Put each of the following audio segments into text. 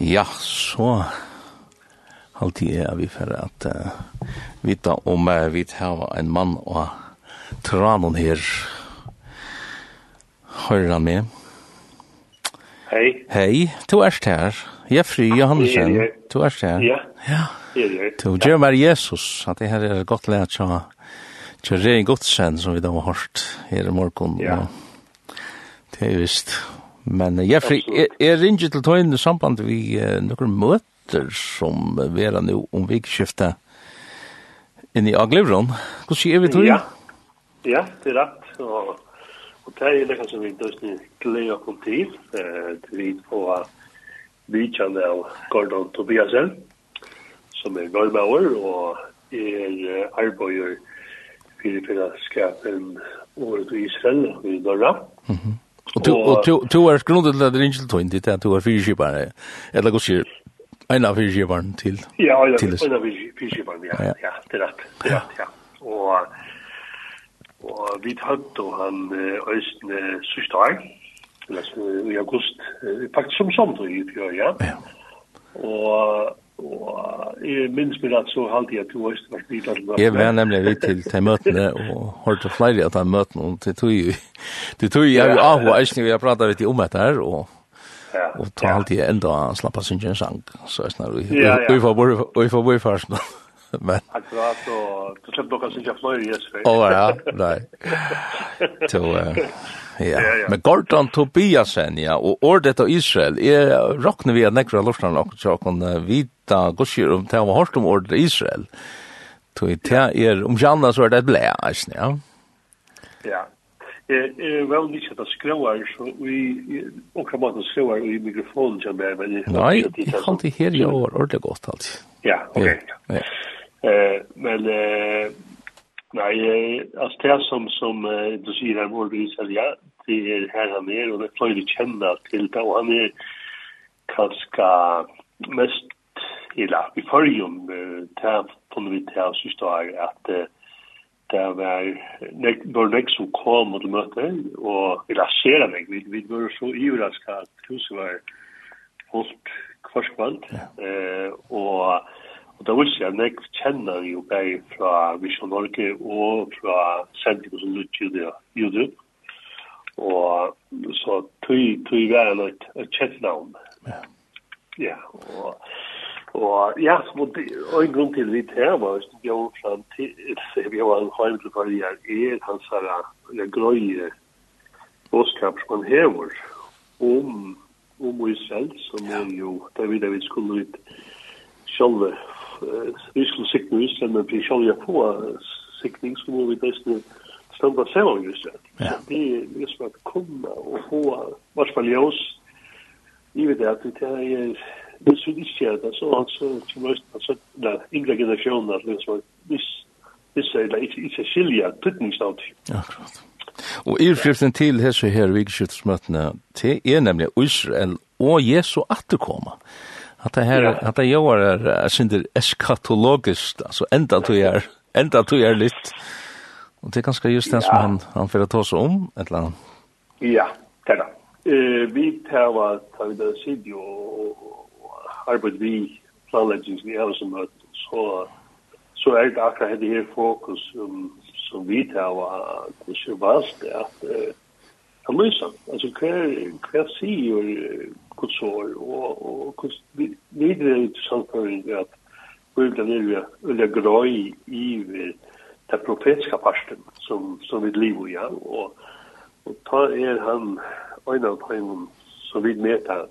Ja, så alltid er vi for at uh, vita om uh, vi har en mann og tranen her. Hører han med? Hei. Hei, du er her. Jeffrey Johansen, ja, ja. du er her. Ja, ja. Du gjør meg Jesus, at det her er godt lært så Tja, det er en som vi da har hørt her i morgen. Ja. Det er visst. Men uh, Jeffrey, er, er ringer til tøyne samband vi uh, noen møter som uh, vi er nå om vikskiftet inn i Aglevron. Hvordan er vi tøyne? Ja, ja det er rett. Og, og det er det som vi døsne gleder oss til. Eh, vi får vidkjende av Gordon Tobiasen, som er gårdbauer og er arbeider for fellesskapen året i Israel i Norra. Mm. Og to og to to er grundet til at Ringel Twin dit at to er fyrskipar. Eller godt sier en av fyrskiparen til. Ja, ja, til en av fyrskiparen, ja. Ja, det er rett. Det er rett, ja. Og og vi tatt og han østne søsdag. Eller i august, faktisk som sommer i fjør, ja. Ja. Og Og jeg minns meg at så halte jeg til års var bilar. Jeg var nemlig vidt til de møtene, og hørte flere av de møtene, og det tog jo, det tog jo, jeg var av og eisne, vi har pratet litt om dette her, og og ta halte jeg enda slappa sin en sang, så jeg snar, og vi får bor i farsen. Men... Akkurat, og du slipper dere sin i yes, Å, ja, nei. Så, ja. ja, ja. Men Gordon Tobiasen, ja, og ordet av Israel, er råkne vi at nekra lortan kan tjokken vita gosjur om det var hårst om ordet av Israel. Så det er, om janna så er det et blei, eisen, ja. Ja, Jeg er vel ikke at jeg skriver, så vi, og kan man skriver i mikrofonen som er, men... Nei, jeg kan ikke her i år ordentlig godt alltid. Ja, ok. Ja. Eh, men, eh, nei, altså det som, som du sier her, hvor vi sier, ja, det er her han er, og det er vi kjenner til det, og han er kanskje mest, eller i forrige, det er på noe vidt her, synes det er at det var nek, var nek som kom og møtte, og eller ser meg, vi, vi var så ivraska at huset var holdt kvarskvalt, eh, og Og da vil jeg nek kjenner jo bare fra Vision Norge og fra Sending som lytter Lutjudia YouTube og så tøy tøy var en et chatnavn. Ja. Ja, og og ja, så det og en grunn til vit her var at vi var fram til vi var en heim til for jeg er han sa det grøye boskap som han hever om om vi selv som er jo der vi der vi skulle ut sjølve vi skulle sikne ut men vi sjølve på sikning så må vi best standa saman just det. Ja. Det är just för att komma och få vars fall ljus i det att det är det så diskret så alltså så måste alltså där yngre generationer att liksom this this är det är skilja tutningsnaut. Ja, klart. Og yrfriften til hese her vikskjøttsmøtene, det er nemlig Israel og Jesu atterkomma. At det her, at det gjør er, jeg synes det eskatologisk, altså enda du er, enda du er litt, Og det er ganske just den ja. som han, han fyrir ta seg om, et eller annet? Ja, det er det. Eh, vi tar hva, tar vi det sidio og arbeid vi planleggings vi alle som møter, så, så er det akkurat det her fokus um, som vi tar hva, hvordan vast det at uh, han lyser. Altså hver, hver sier kutsår og, og videre ut samføring at Bildan er jo veldig grøy i vidt den profetiska parten som, som vi lever i. Ja. Og, og ta er han en av dem som vi møter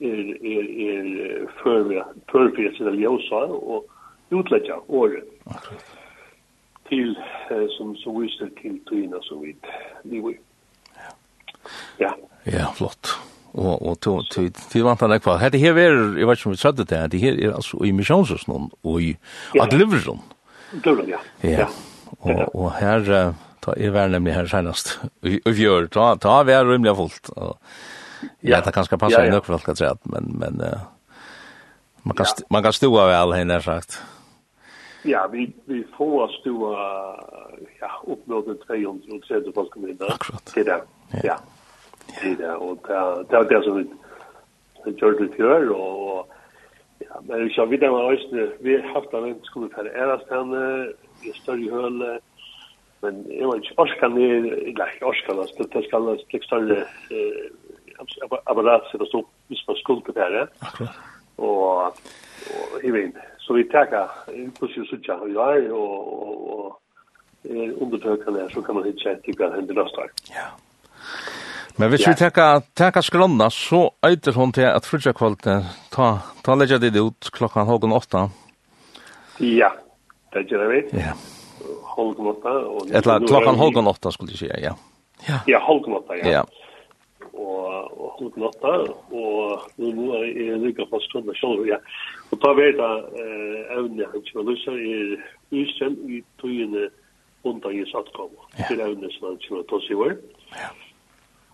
er, er, er førfyrir sina ljósa og utleggja året til eh, som, som viser til tyna som vi lever i. Ja. Ja, flott. Og og to to til vant han ekva. Hetta her er, eg veit ikki um við det, hetta her er altså i í misjónsum og i at livrum. Livrum, ja. Ja. Og, og her, ta, er vær nemlig her senest, og fjør, ta, ta vi er rymlig fullt. Og, ja, vet at det kanskje passer ja, ja. nok for folk at sett, men, men uh, man, kan, ja. man kan stua vel henne, sagt. Ja, vi, vi får stua ja, opp mot 300 folk om inn. Akkurat. Til det, ja. Til det, og det er det som vi gjør det fjør, og ja, men vi kjenner videre med oss, vi har haft en skole for æresstande, og i større høle, men jeg var ikke orskan ned, nei, orskan, det skal være slik større apparat som stod hvis man skulle til det her, og i vet, Så vi takker, inklusiv sutja vi var, og undertøkene her, så kan man hitte etter hva hender neste år. Ja. Men hvis vi tekka, tekka skrona, så øyder hun til at frutja kvalitet, ta, ta legja det ut klokkan hågen åtta. Ja, det gjør vi. Ja. Holgenåtta. Eller klokken holgenåtta skulle jeg si, ja. Ja, ja holgenåtta, ja. ja. Og, og holgenåtta, og nå er jeg lykke på stående selv, ja. Og da vet jeg evne han ikke var er usen i tøyene undan i sattkom. Det er evne som han ikke var tås i vår. Ja.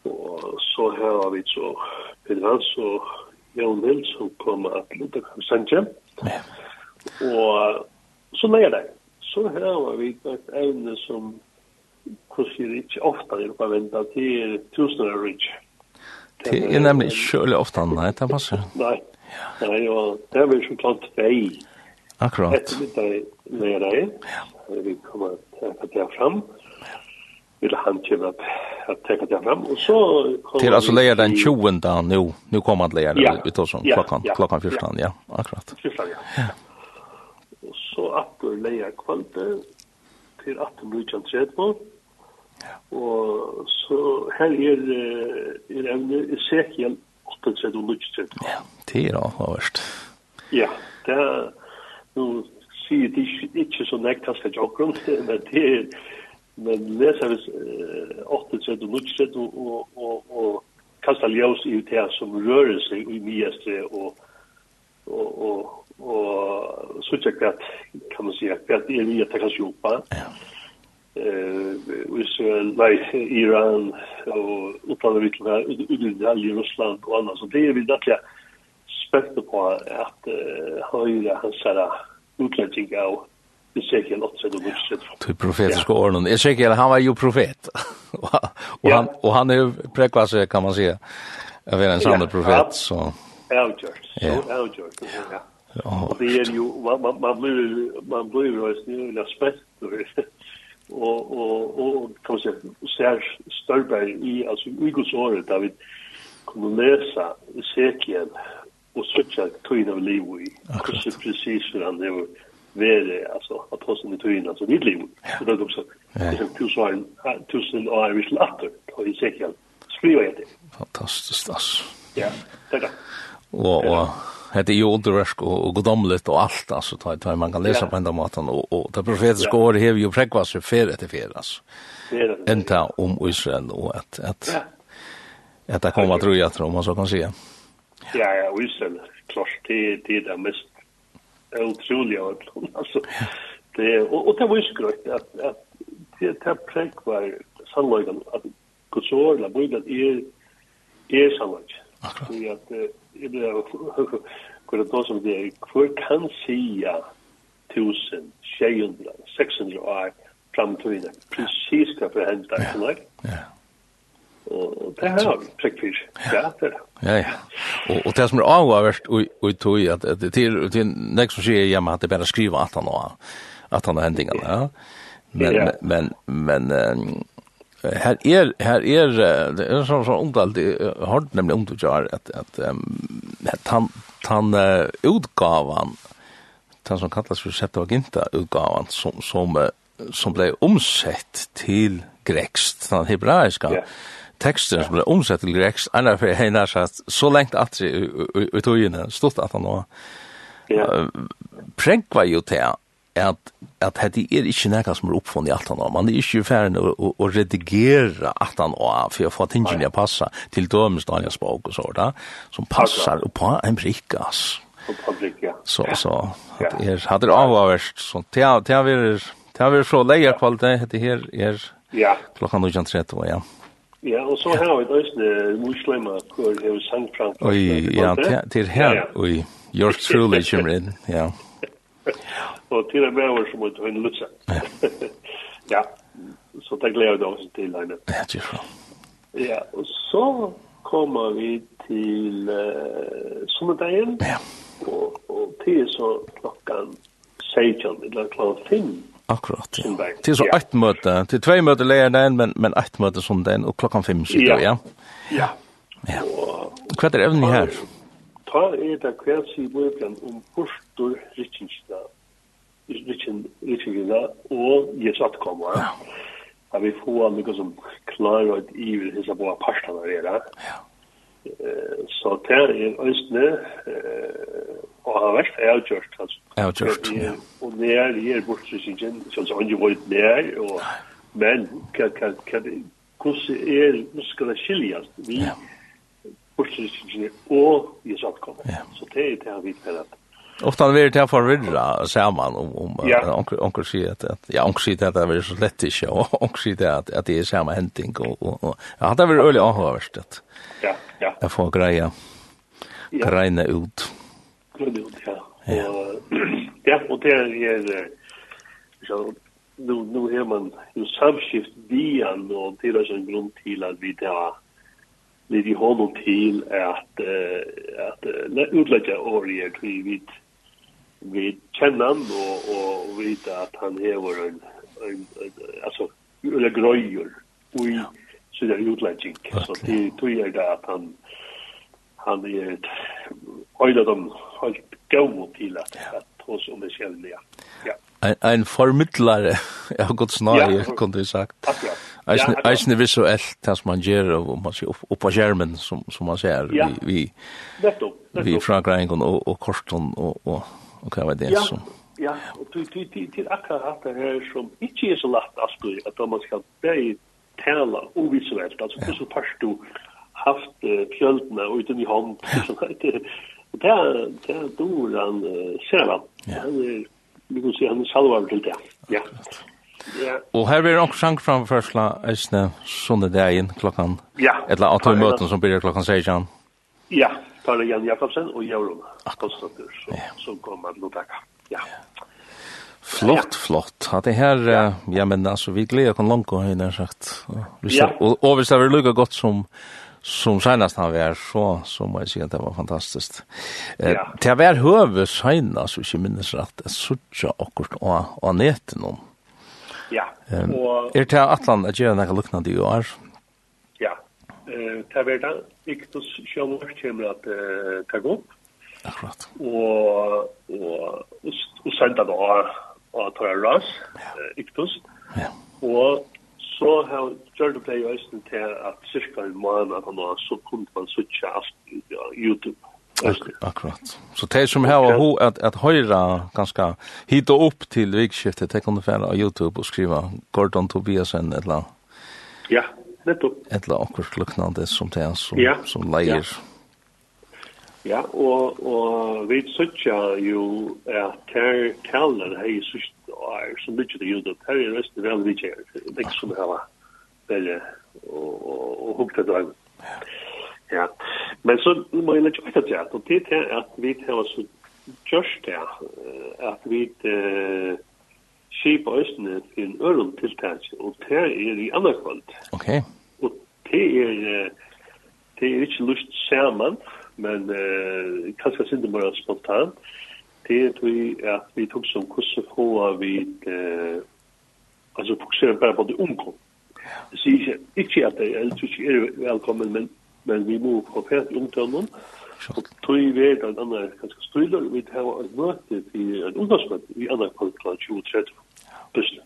Og så har vi så, Peter Hans og Jan Hild, som kommer at lytte kan. Ja. Og så leger det. Så har vi et evne som kurser ikke ofte er på venta til tusen av rich. Det er nemlig ikke veldig ofte, nei, det passer. Nei, nei, og det er vel så klart vei. Akkurat. Etter mitt deg leger det. Vi kommer til å ta fram. Vil han kjøpe at ta det fram, og så... Til altså leger den 20. nu, nu kommer han leger, vi tar som klokkan, klokkan 14, ja, akkurat. 14, ja. Ja så atter leia kvalde til 1830. Ja. Og så her er, er evne Ezekiel 38 og 38. Ja, det er avhørst. Ja, det er, nå sier det ikke, ikke så nekt hans til jokken, men det er, men leser vi 38 og 38 og, og, og, og kastar ljós i det som rører seg i mye og, og, og og så tjekk at, kan man si, at det er mye takk. Ja. Uh, Israel, nei, Iran, og utlandet vittlen her, utlandet i Russland og annars. Så det er vi rettelig spekt på at uh, høyre hans her utlending av Ezekiel 8:7. Du profetiska ja. orden. Ezekiel han var ju profet. och han och han är prekvase kan man säga. av en sann profet så. Ja, Så Ja, Ja. Och det är ju man man man blir man blir ju nu en aspekt och och och kanske ser större i alltså i Guds ord där vi kommer läsa Ezekiel och söka tiden av liv i kanske precis hur han det vere alltså att hos den tiden alltså mitt liv. Så det också liksom tusen tusen år Irish latter och Ezekiel. Skriver det. Fantastiskt alltså. Ja tack och och det är ju underverk och, och godomligt och allt alltså tar tar man kan läsa på ända maten och och det profetiska ja. år har ju präkvas för fer det fer alltså. Änta om Israel och att att ja. att det kommer tror jag tror man så kan säga. Ja ja, Israel klart det det är mest otroliga alltså. Det och, och det var ju skrött att att det det präkvar sannolikt att Guds ord la bibeln är är sannolikt Akkurat. Fordi at, jeg blir hvor det som det er, hvor kan sia 1000, 600, 600 år framtøyene, precis hva for hendt er, sånn Ja, Og det har vi prekt fyr. Ja, det er Ja, ja. Og, og det som er avhverst, og jeg at det til, til nek som sier hjemme at det bare skriver at han har, at han har hendingene, ja. Men, men, men, Her er, her er, det er sånn sånn omtalt, jeg har nemlig omtalt at, at, um, at han, han uh, utgavan, den som kallas for Septuaginta utgavan, som, som, som ble omsett til grekst, den hebraiska yeah. teksten som ble omsett til grekst, er derfor jeg har sagt, så lengt at i togene, stått at han var. Ja. Prenk var jo til at at hetta er ikki nakar sum er uppfunni alt anna. Man er ikki færn og, og redigera alt anna for at få tingini passa til dømis Daniel Spåk og så da, som passar upp på ein ja. Så så at er hadde avværst så det er det er det er så leia kvalitet det her er ja klokka 9:30 ja. Ja, og så har vi døsne muslimer hvor er sangfrank. Oi, ja, til her. Oi, yours truly, Jimrin. Ja. så till en med som ut en lutsa. ja. Så det glädjer jag oss till henne. Ja, det är så. Ja, och så kommer vi till uh, Sommardagen. Ja. Och, och till så klockan 16 eller klockan 5. Akkurat. Ja. Det er så ett møte, det er två møte lärde den, men men ett møte som den og klockan 5 så ja. Ja. Ja. ja. Och vad är det även här? Ta er det kvällsibeln om postor riktigt där utviklinga og Jesu attkomma. Ja. At vi får noe som klarer at iver hisse på partene av dere. Ja. Så det er en østene, og har vært avgjørt. Avgjørt, ja. Og det er det er bortsysingen, sånn som andre var det er, og men kan hvordan er, nå skal det skiljes, vi bortsysingen og Jesu attkomma. Så det er det vi vet at Ofta vi til å forvirra samman om, om onkel onker, onker att ja, onkel säger att det är så lett ikke, och onkel säger att att det är samma händing och och og ja, det er vel øyelig avhåverst, ja, ja. Jag får greja. ja. greina ut. Greina ut, ja. Och ja, och det er, så, nu, nu är man ju samskift dian, och det är så en grund till att vi tar lite honom till att att utlägga orier till vi vi kjenner han, og, og vet at han hever en, en, en altså, eller grøyer, og i ja. sin utlegging. Så det tror jeg det at han, han er av dem har gode til at, at hos om det kjenner, ja. Ein, ein formidlare, ja, gått snar, ja, kunne du sagt. Eisen er visuelt, det som man gjør, og man ser opp på skjermen, som, som man ser, ja. vi, vi, vi fra Greingon og, og Korton og, og og hva var det ja. som... Ja, og til er akkurat det her som ikke er så lagt, Asbjørn, at man skal bare tale uvisuelt, altså det så først du haft fjøltene uten i hånd, og det er dår han ser han, han er, vi kan si, han er salvar til det, ja. Ja. Og her blir også sang framførsla Øsne, sånne dagen klokkan, ja. eller at vi møten som blir klokkan 16. Ja, tar det Jan Jakobsen og Jørgen Konstantin som, ja. som kom att Lodaka. Ja. ja. Flott, flott. Att det her, ja, ja men altså, vi gleder kan langt gå här sagt. Vi ja. Og, og hvis det det lika godt som som senast han var så så må jag säga att det var fantastiskt. Eh ja. det var höve senast så jag minns rätt att sucha akkurat och och nätet någon. Ja. Och är det Atlant att göra några liknande i år? det ta det viktig å kjøre kommer at ta går opp. Akkurat. Og, og, og, og då det ta ras ras, iktus. Ja. Og så har gjør det ble i østen til at cirka en måned at han var så kunne man suttje på YouTube. Akkurat. Så det som har ho at at høyra ganska hita upp til vikskiftet, det kan du færa av YouTube og skriva Gordon Tobiasen eller Ja, nettopp. Eller akkurat luknande som det er som, ja. som leier. Ja, ja og, og vi sørger jo at her kallen hei i sørste år, som mye det gjør, her er resten vel vi kjer, det er ikke som her var veldig, og, og, og hukte det Ja. men så må jeg lage etter at, og det er at vi tar så just det, at vi... Uh, skip østene til en øren tiltak, og det er i andre kvalt. Ok. Og det er, det er ikke lust sammen, men uh, kanskje sinde mer spontant. Det er vi, at vi tog som kurset fra vi, uh, altså fokuserer bare på det omkom. Det sier ikke, ikke at det er, ikke er velkommen, men, men vi må få fært omtønnen, Og tog ved en annen kanskje styrer, vi tar et møte til en ungdomsmøte i annen kvalitet 2030 Bysne.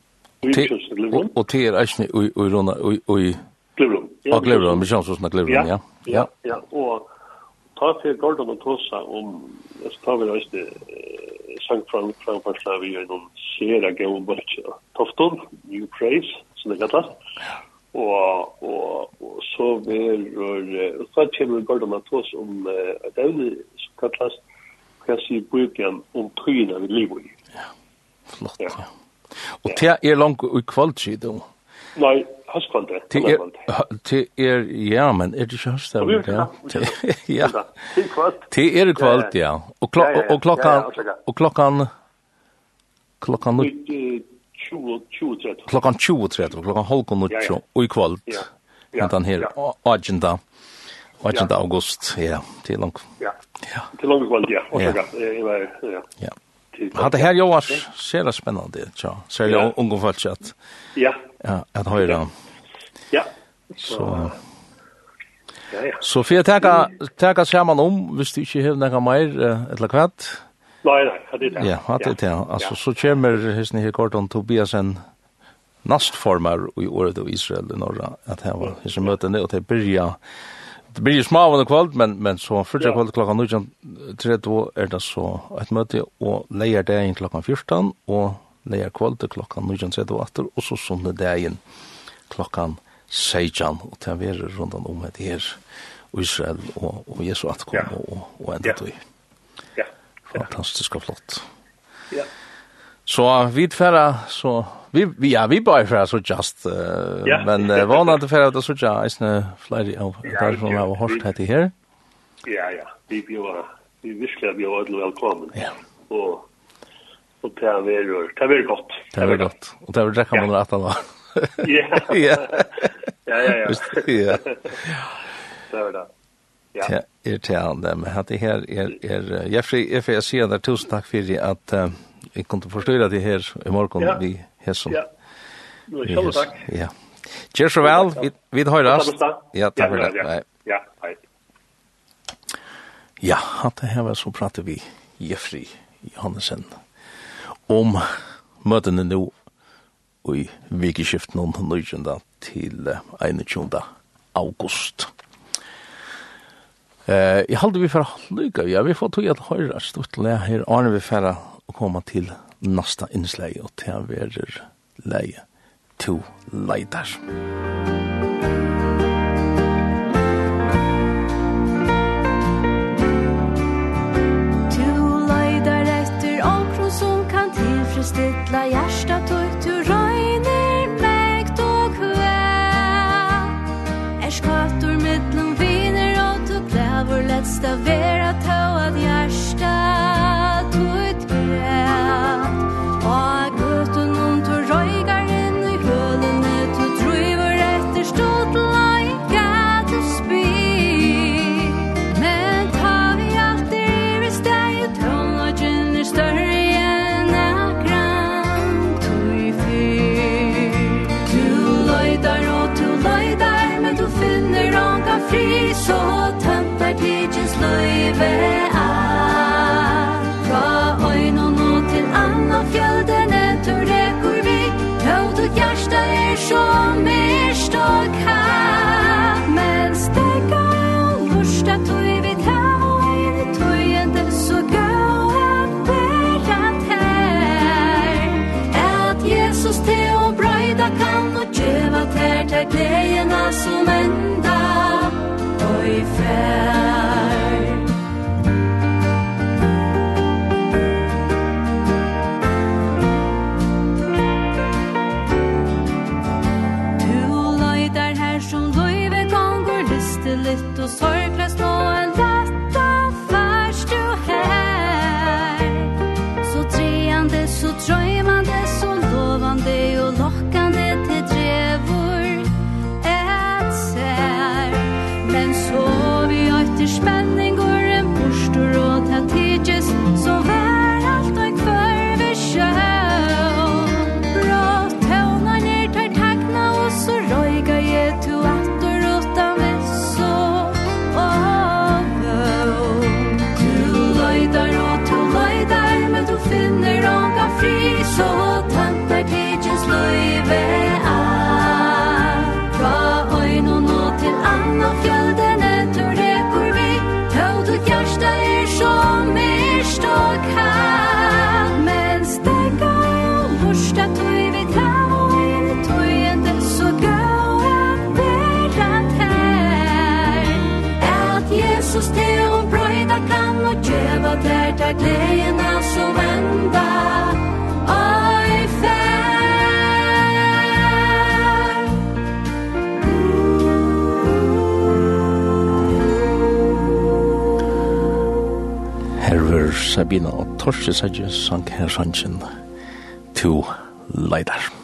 Og til er eisne i Rona, i... Glevron. Ja, Glevron, vi kjenner sånn at Glevron, ja. Ja, ja, og ta til Gordon og Tosa om, jeg tar vel eisne sang fram framførsla vi er noen sera gøy bort Tofton, New Praise, som det kallas. Og, og, og så vil da kommer Gordon og Tosa om et evne som kallas hva sier bøkjen om tøyene vi lever i. Ja, flott, ja. Og det er langt i kvalitet, du. Nei, høstkvalitet. Det er, det er, ja, men er det ikke høstkvalitet? Ja, det er kvalitet, ja. Og, klok og klokkan, og klokkan, klokkan, klokkan 20.30, klokkan halvkon og og i kvalt, hentan her, agenda, agenda august, ja, til langt. Ja, til langt kvalt, ja, og så ja, ja, ja. Ja, det här gör ser det spännande ut, ja. Så är ungefär så att Ja. Ja, at höra. Ja. Så Ja, ja. Så för att ta ta samman om, visst du inte har några mer eller kvart. Nej, nej, det är det. Ja, det är det. Alltså så kommer hisen här kort om Tobiasen nastformar i året av Israel i norra att här var hisen möten och det börjar det blir ju små kvöld, men, men så första kvöld klokka 19.30 er det så ett möte och lejer dagen klokka 14 og leier kvöld klokka 19.30 og så sunde dagen klokka 16 og til å være rundt om det her, Israel og, og Jesu atkom, ja. og, og enda ja. tog. Ja. Fantastiskt flott. Ja. Så vi tfärra så vi vi ja vi bara för så just uh, yeah. men uh, var inte för att så jag är snö flyg av därifrån av horst hade här. Ja ja, vi vi var vi visste vi var alla välkomna. Ja. Och och det är väl det är gott. Det är gott. Och det är det kan man rätta då. Ja. Ja. Ja ja ja. Ja. Det är det. Ja. Det är det men hade här är er, jag får jeg får se der, tusen takk for at, uh, jeg kunde forstyrre det här i morgon ja. vi her som. Ja. Nu är tack. Ja. Cheers så väl. Vi vi hörs. Ja, tack för det. Ja, hej. Ja, hatt det her var så prater vi Jeffrey Johansen om møtene nå i vikeskiften om nøytjenda til 21. august. Eh, jeg halde vi for lykke, ja, vi får tog at høyre stort le her, Arne vi for å komme til nasta innslag og til å være leie to leidar. Musikk där glädjerna så vända. Oj, fär. Fær Herver Sabina og Torsi Sætje sang her sannsyn to leidar.